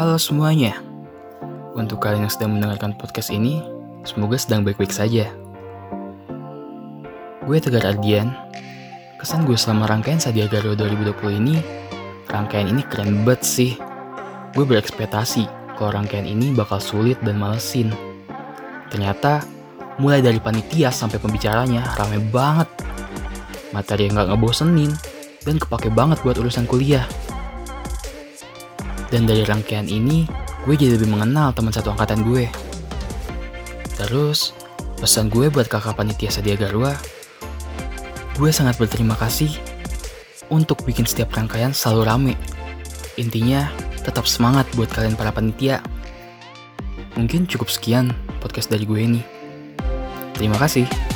Halo semuanya. Untuk kalian yang sedang mendengarkan podcast ini, semoga sedang baik-baik saja. Gue Tegar Ardian. Kesan gue selama rangkaian Sadia Garo 2020 ini, rangkaian ini keren banget sih. Gue berekspektasi kalau rangkaian ini bakal sulit dan malesin. Ternyata, mulai dari panitia sampai pembicaranya rame banget. Materi yang gak ngebosenin, dan kepake banget buat urusan kuliah. Dan dari rangkaian ini, gue jadi lebih mengenal teman satu angkatan gue. Terus, pesan gue buat kakak panitia Sadia Garwa, gue sangat berterima kasih untuk bikin setiap rangkaian selalu rame. Intinya, tetap semangat buat kalian para panitia. Mungkin cukup sekian podcast dari gue ini. Terima kasih.